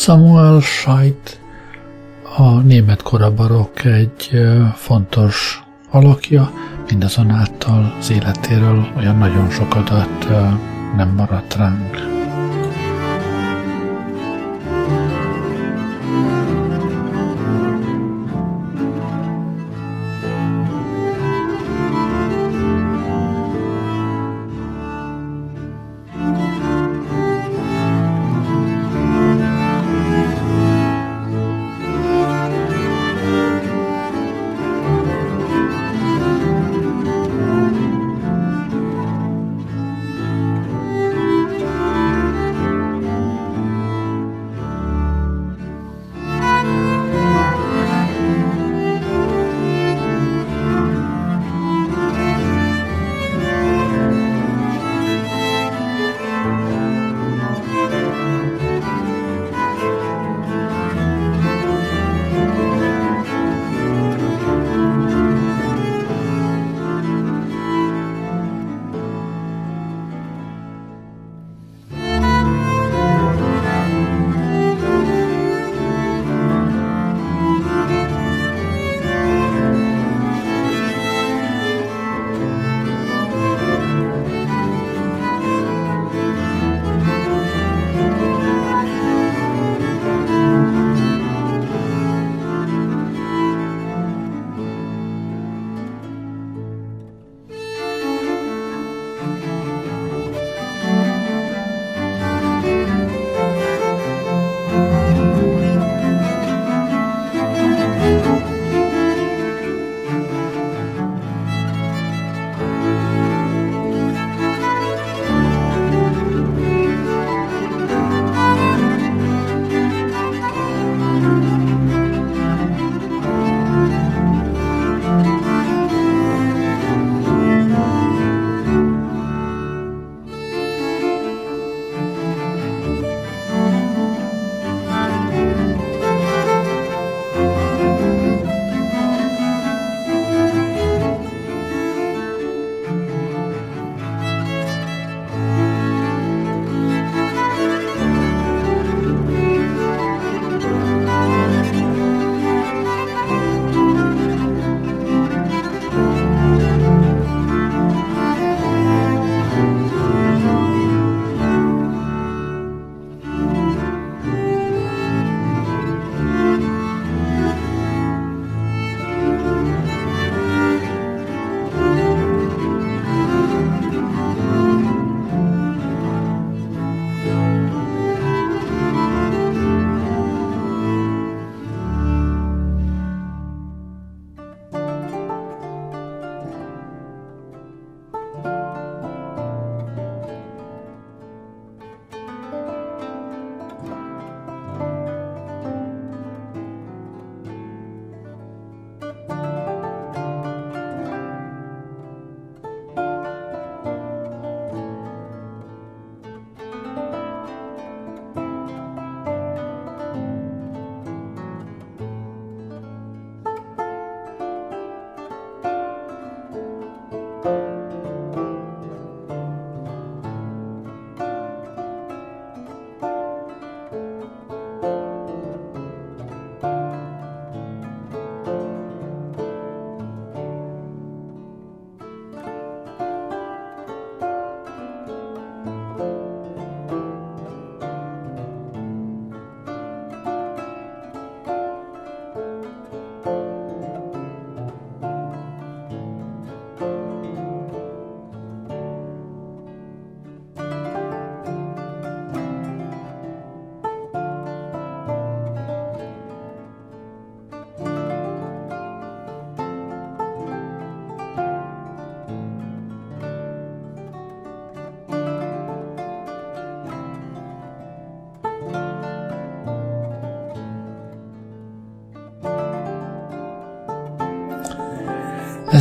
Samuel Scheidt a német korabarok egy fontos alakja, mindazonáltal az életéről olyan nagyon sok adat nem maradt ránk.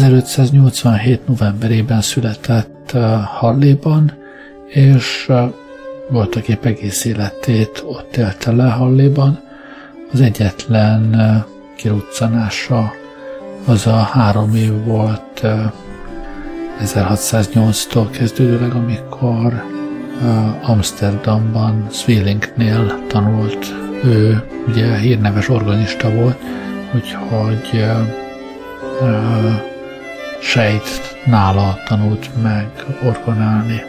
1587. novemberében született uh, Halléban, és uh, voltak épp egész életét ott élte le Halléban. Az egyetlen uh, kiruccanása az a három év volt 1608-tól kezdődőleg, amikor Amsterdamban, Zwillingnél tanult ő ugye hírneves organista volt, úgyhogy sejt nála tanult meg orgonálni.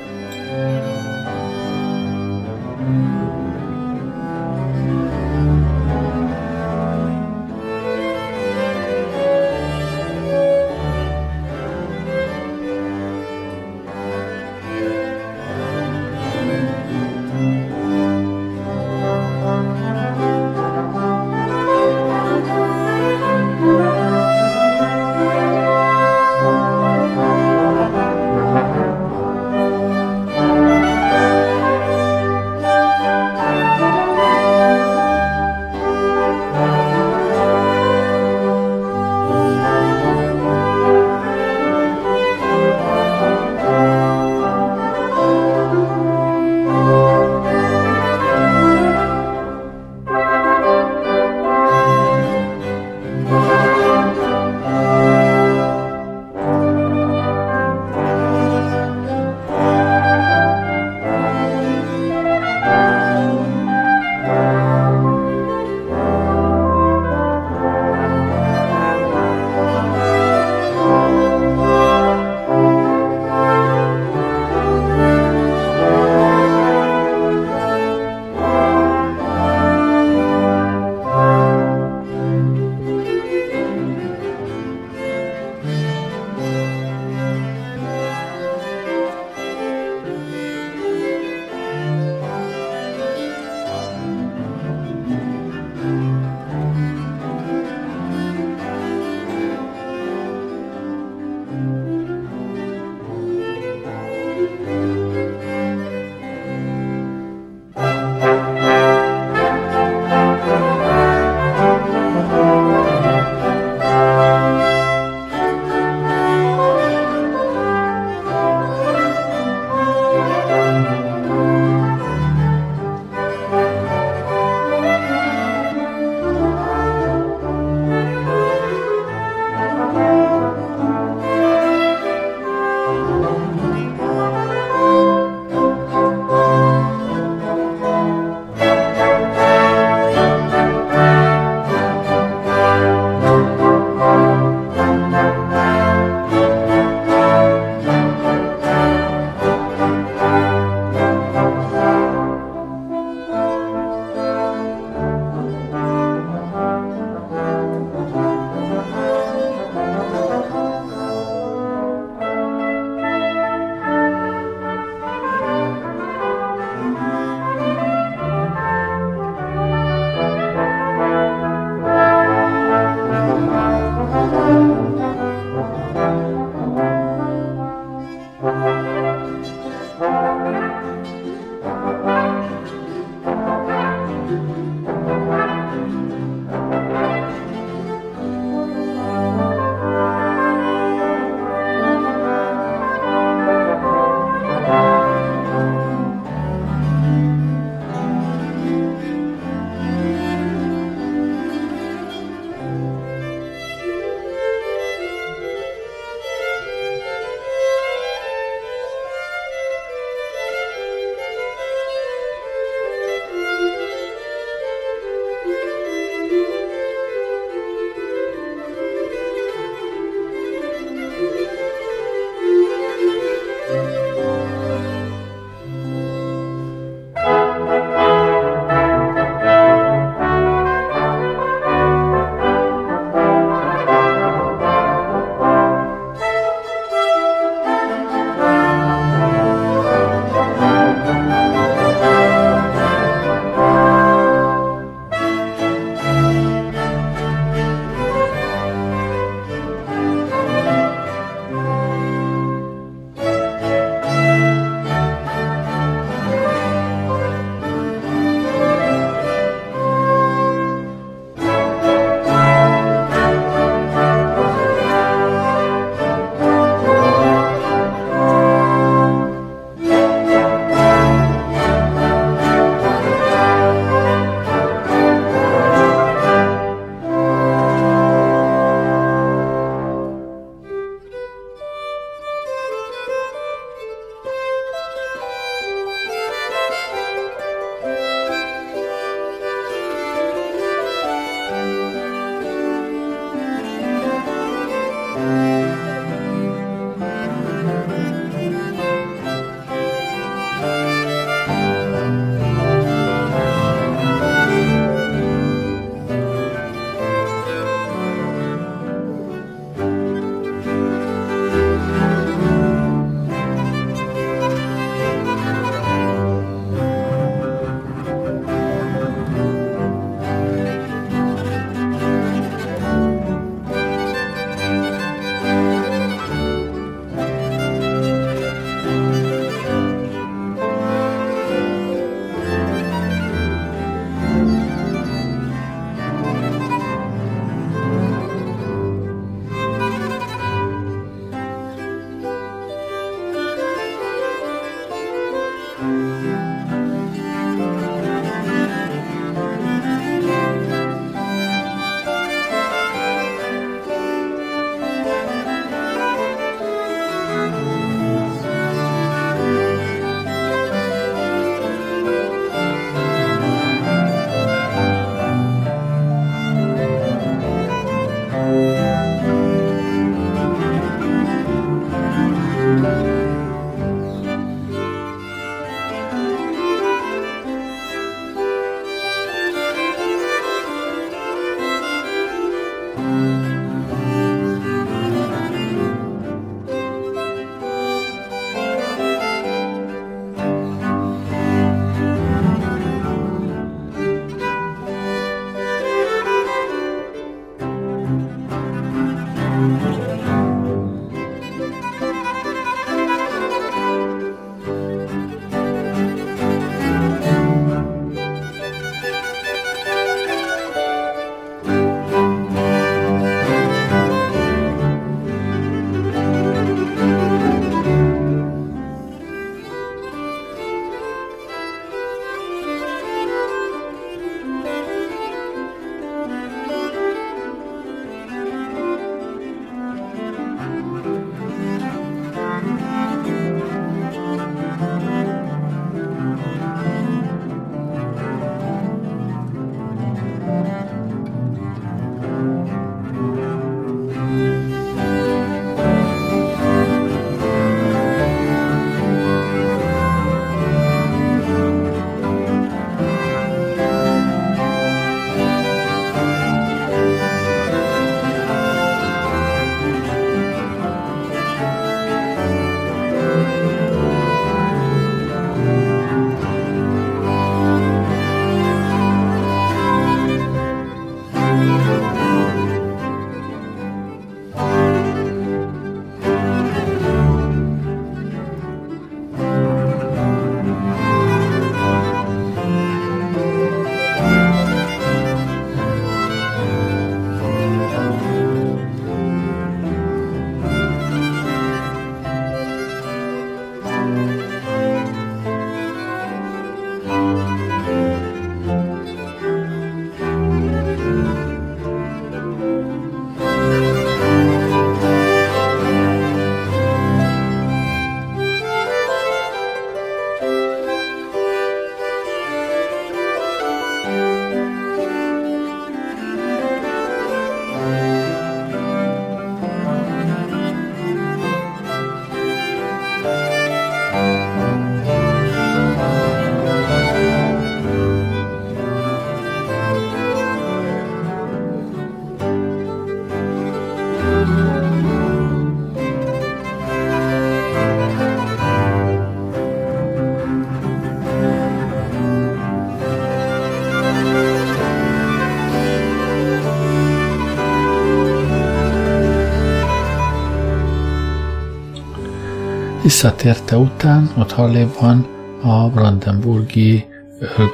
Visszatérte után, ott Halléban a Brandenburgi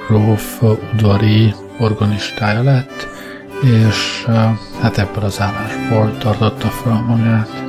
gróf udvari organistája lett, és hát ebből az állásból tartotta fel magát.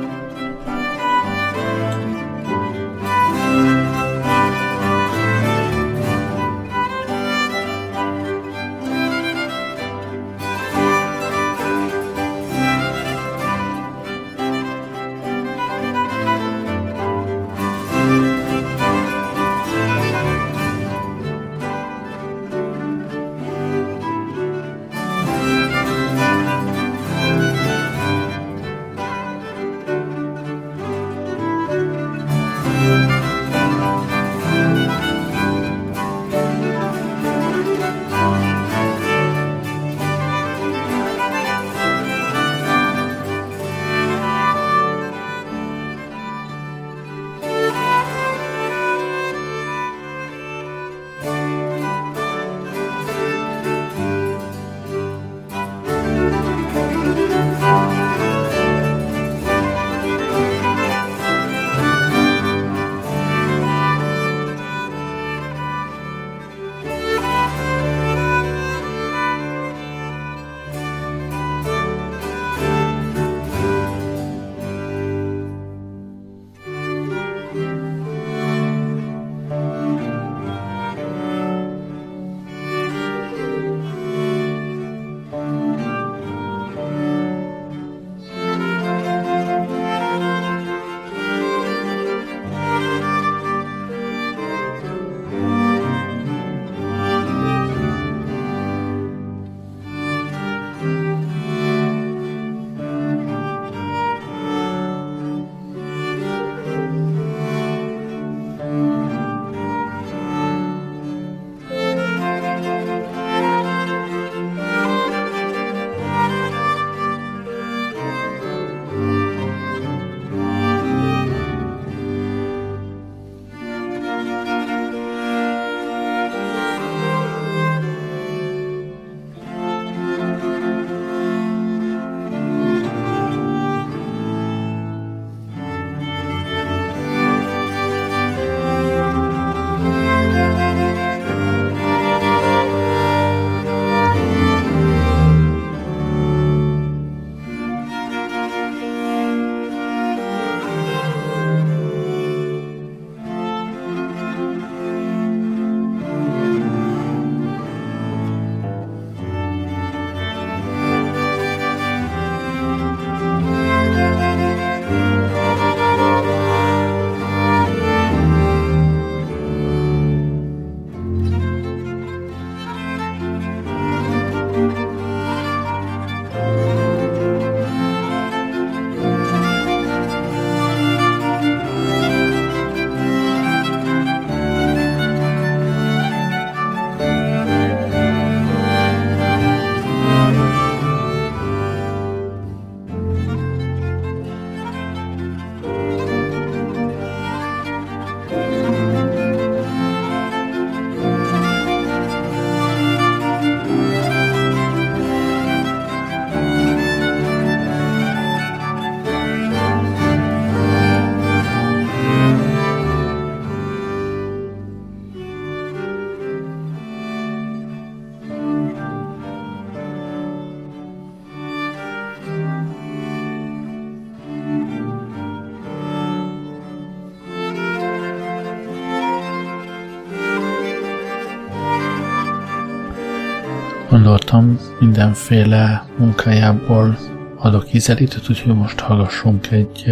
Gondoltam, mindenféle munkájából adok ízelítőt, úgyhogy most hallgassunk egy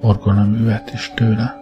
orgonaművet is tőle.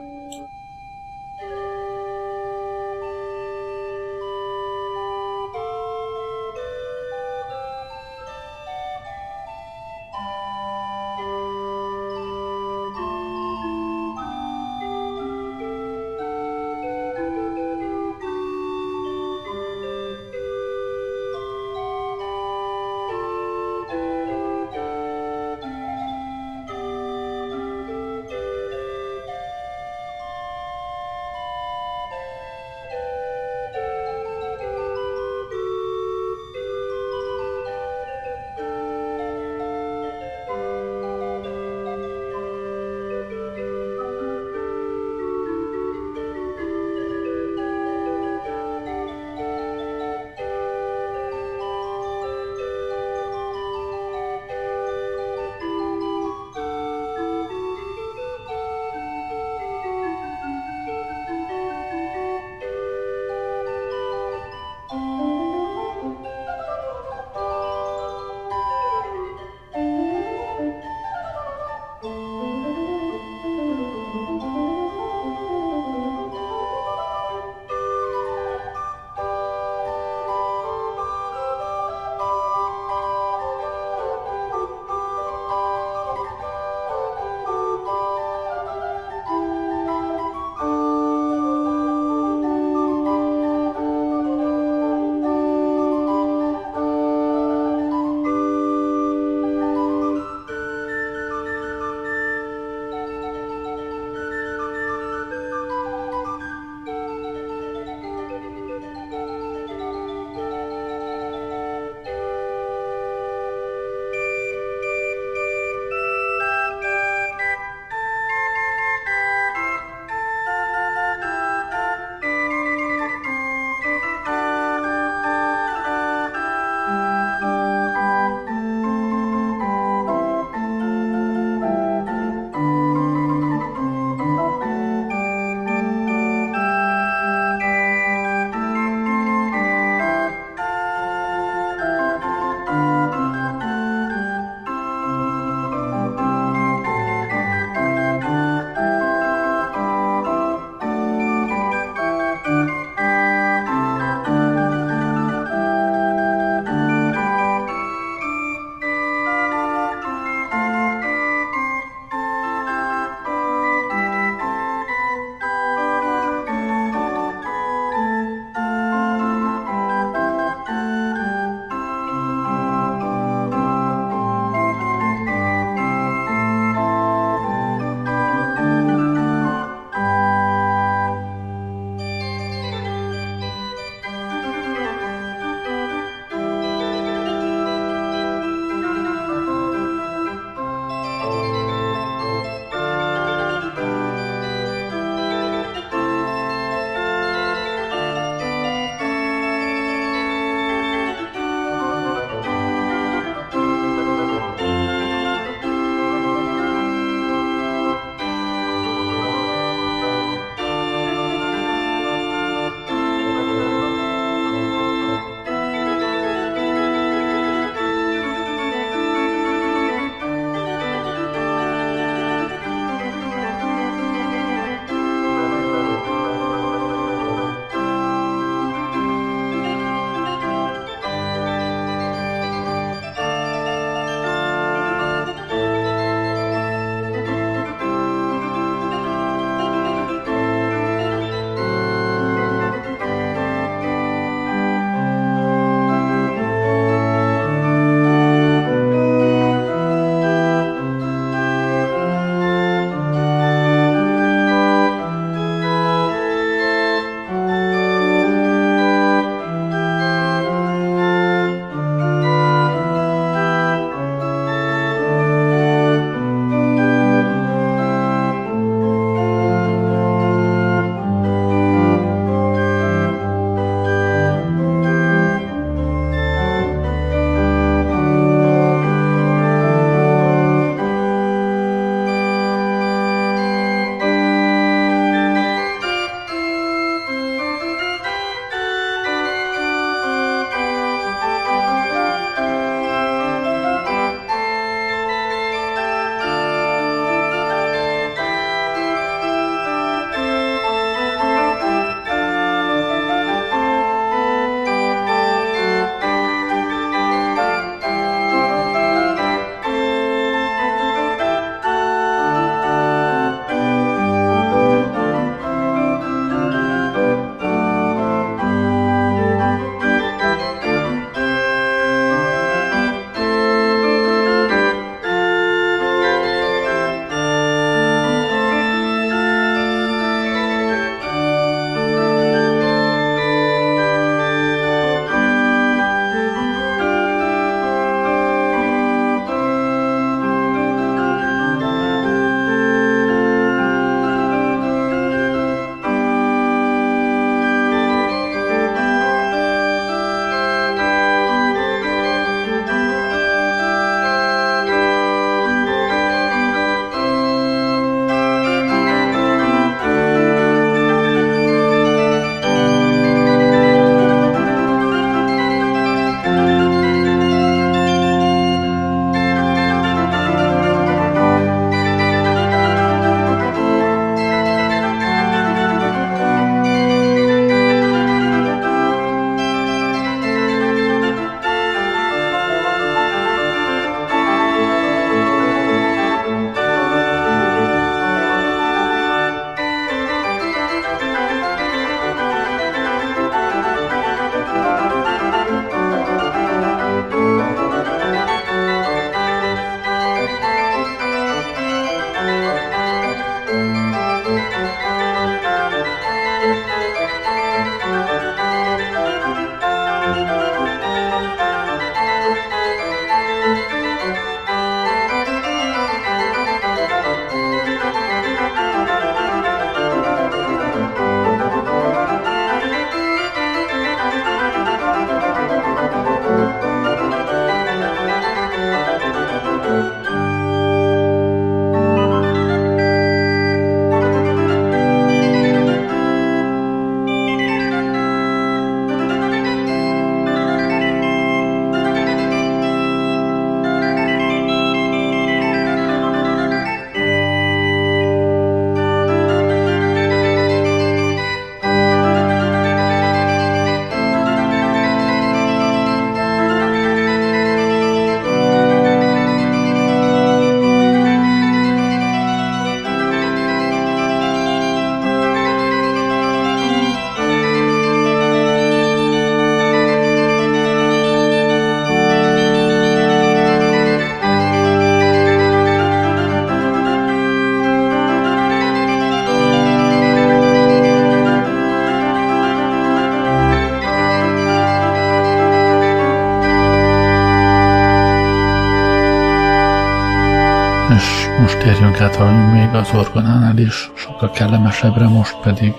Térjünk át még az orgonánál is, sokkal kellemesebbre, most pedig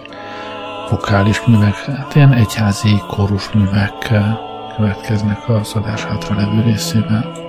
vokális művek, hát ilyen egyházi kórus művek következnek az adás hátra levő részében.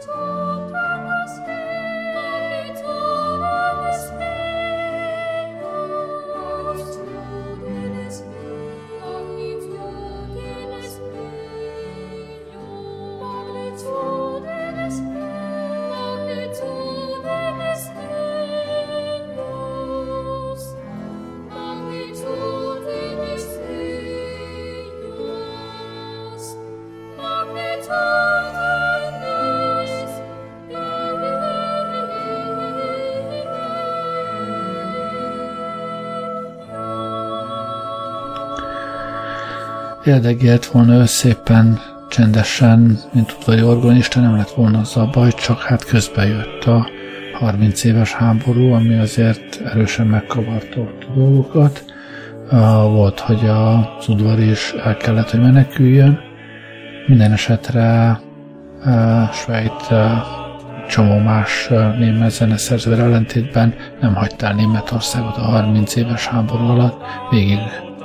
time. Érdegélt volna ő szépen, csendesen, mint udvari organista, nem lett volna az a baj, csak hát közben jött a 30 éves háború, ami azért erősen megkavarta a dolgokat. Volt, hogy az udvar is el kellett, hogy meneküljön. Minden esetre Svejt csomó más német zeneszerzővel ellentétben nem hagyta el Németországot a 30 éves háború alatt, végig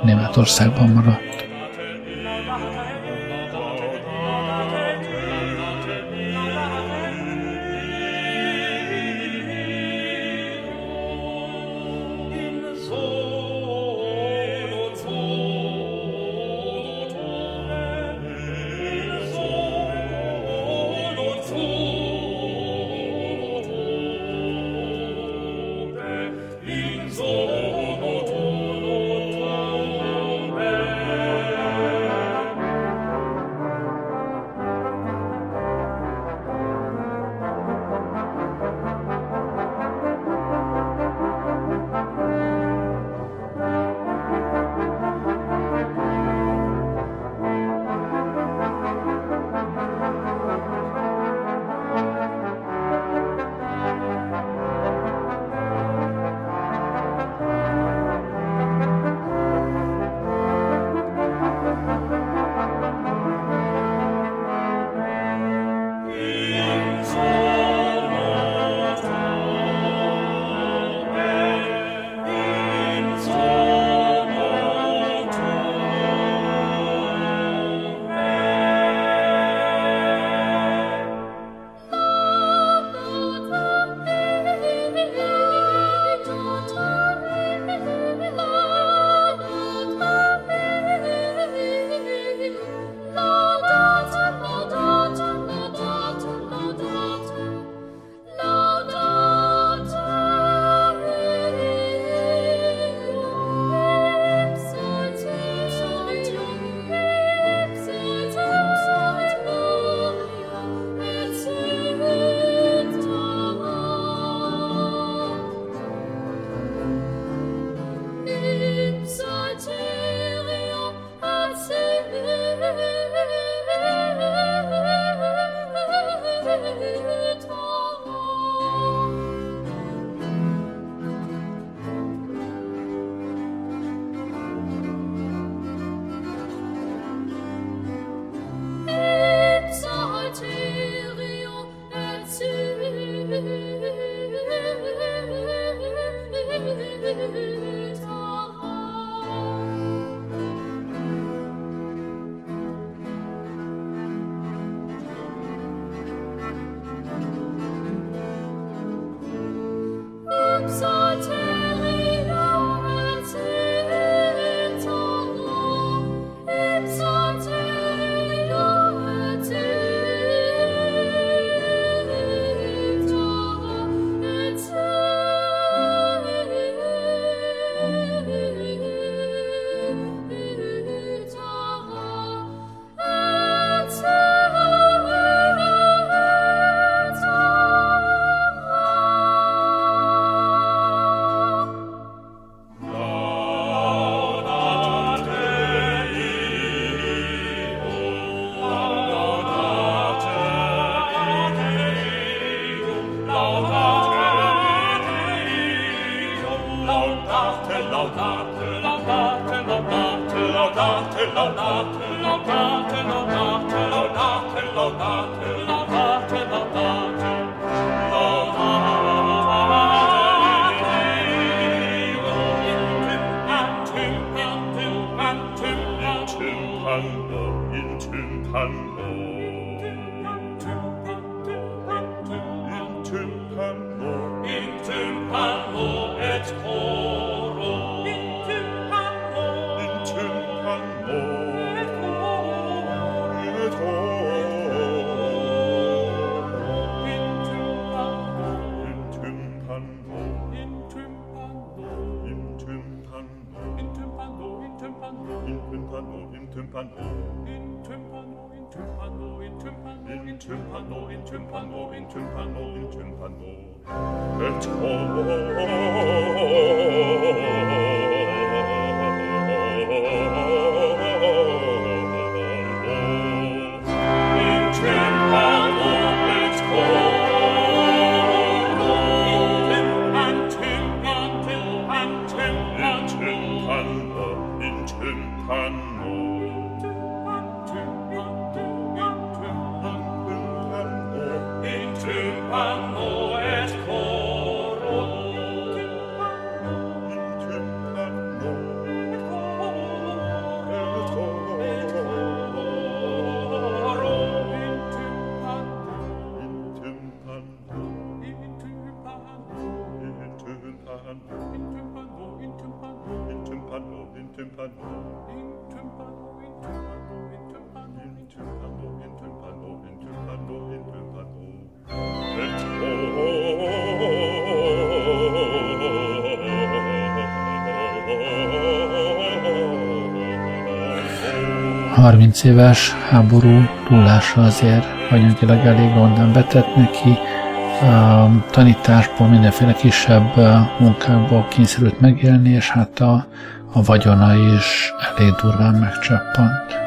Németországban maradt. tympano, in tympano, in tympano, et cor. 30 éves háború túlása azért anyagilag elég rondán betett neki, a tanításból, mindenféle kisebb munkából kényszerült megélni, és hát a, a vagyona is elég durván megcsappant.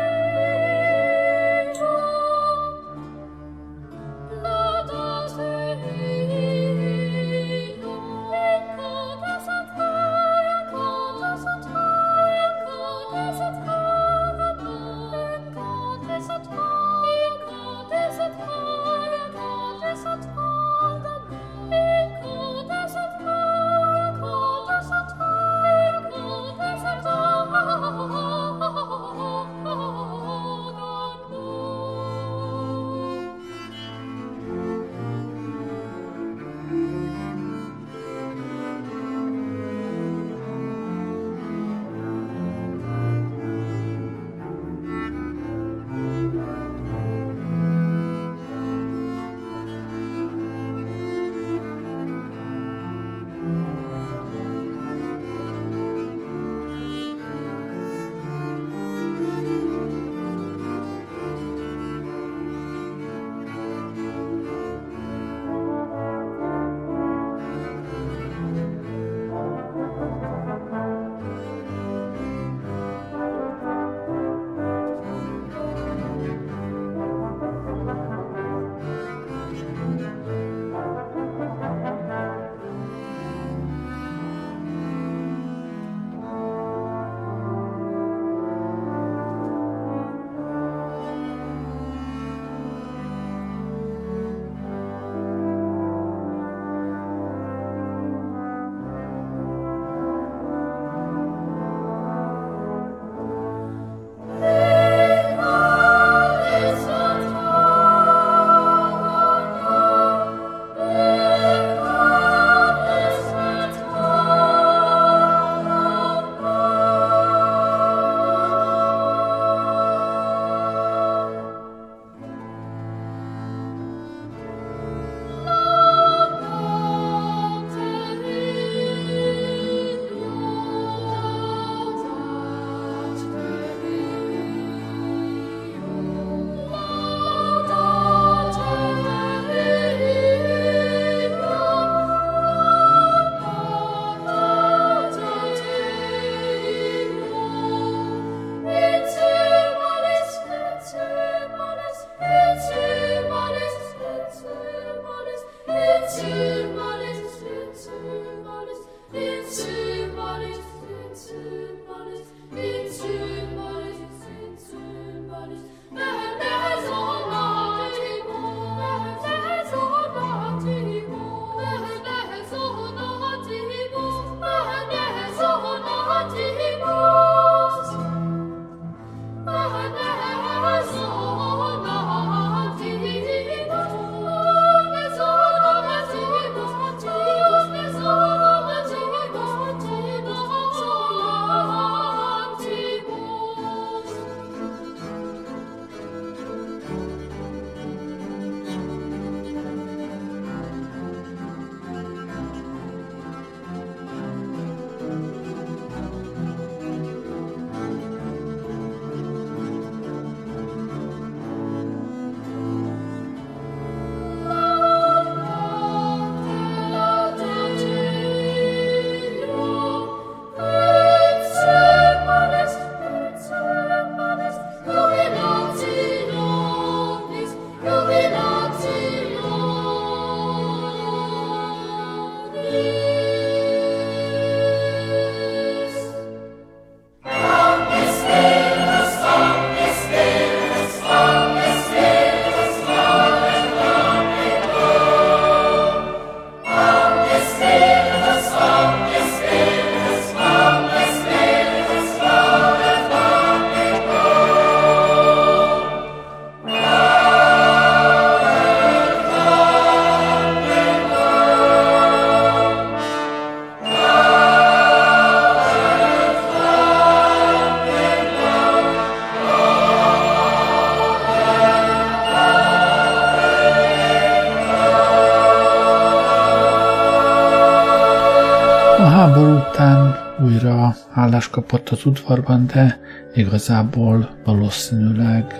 Állást kapott az udvarban, de igazából valószínűleg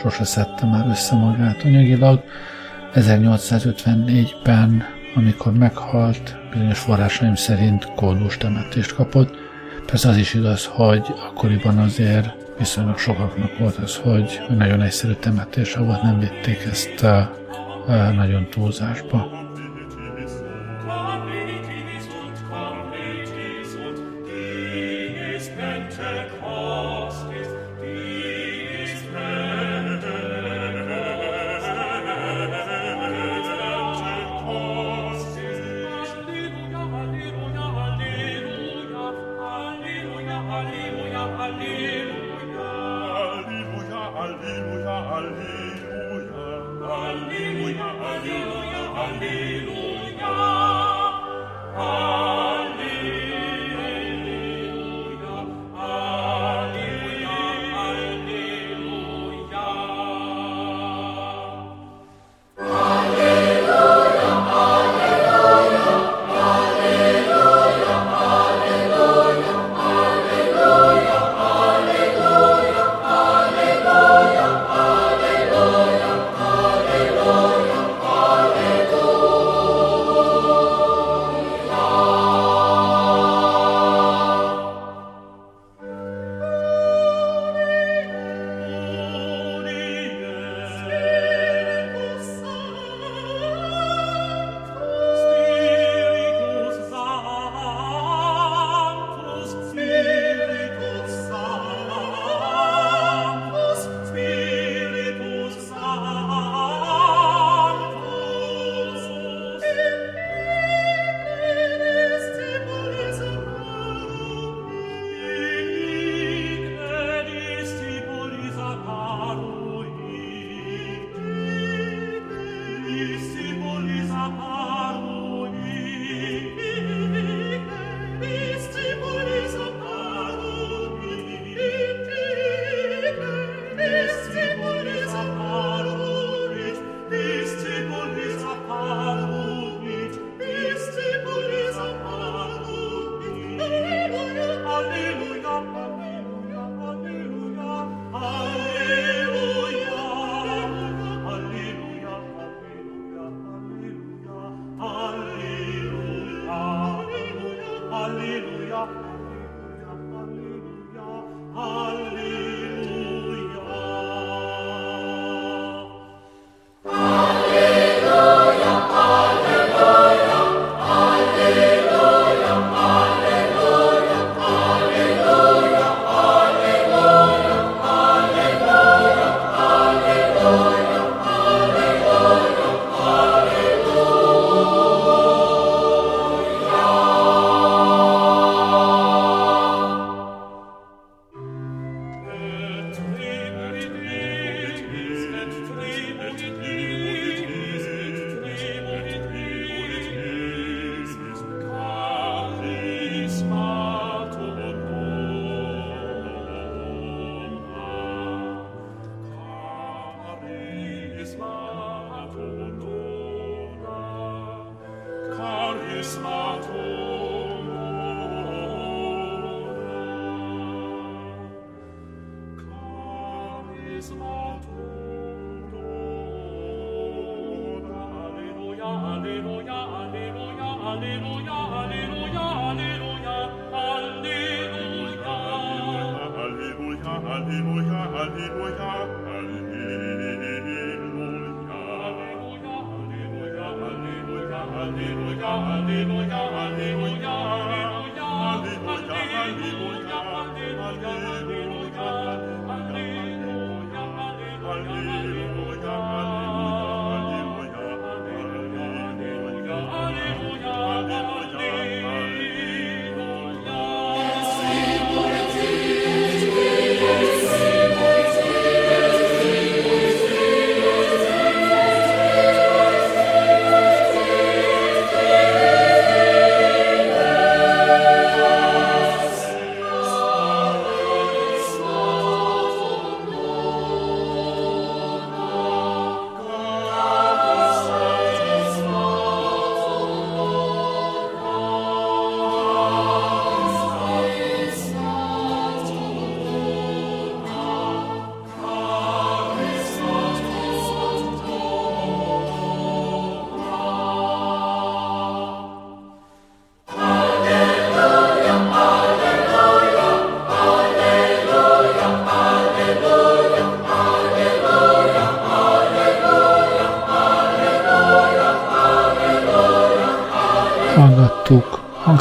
sose szedte már össze magát anyagilag. 1854-ben, amikor meghalt, bizonyos forrásaim szerint koldus temetést kapott. Persze az is igaz, hogy akkoriban azért viszonylag sokaknak volt az, hogy nagyon egyszerű temetése volt, nem vitték ezt nagyon túlzásba.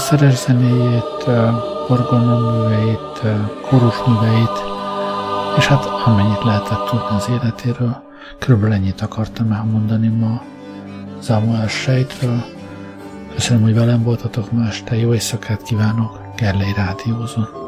Hangszeres zenéjét, orgonaműveit, kórusműveit, és hát amennyit lehetett tudni az életéről, körülbelül ennyit akartam elmondani ma Samuel Sejtről. Köszönöm, hogy velem voltatok ma este, jó éjszakát kívánok, Gerlei Rádiózon.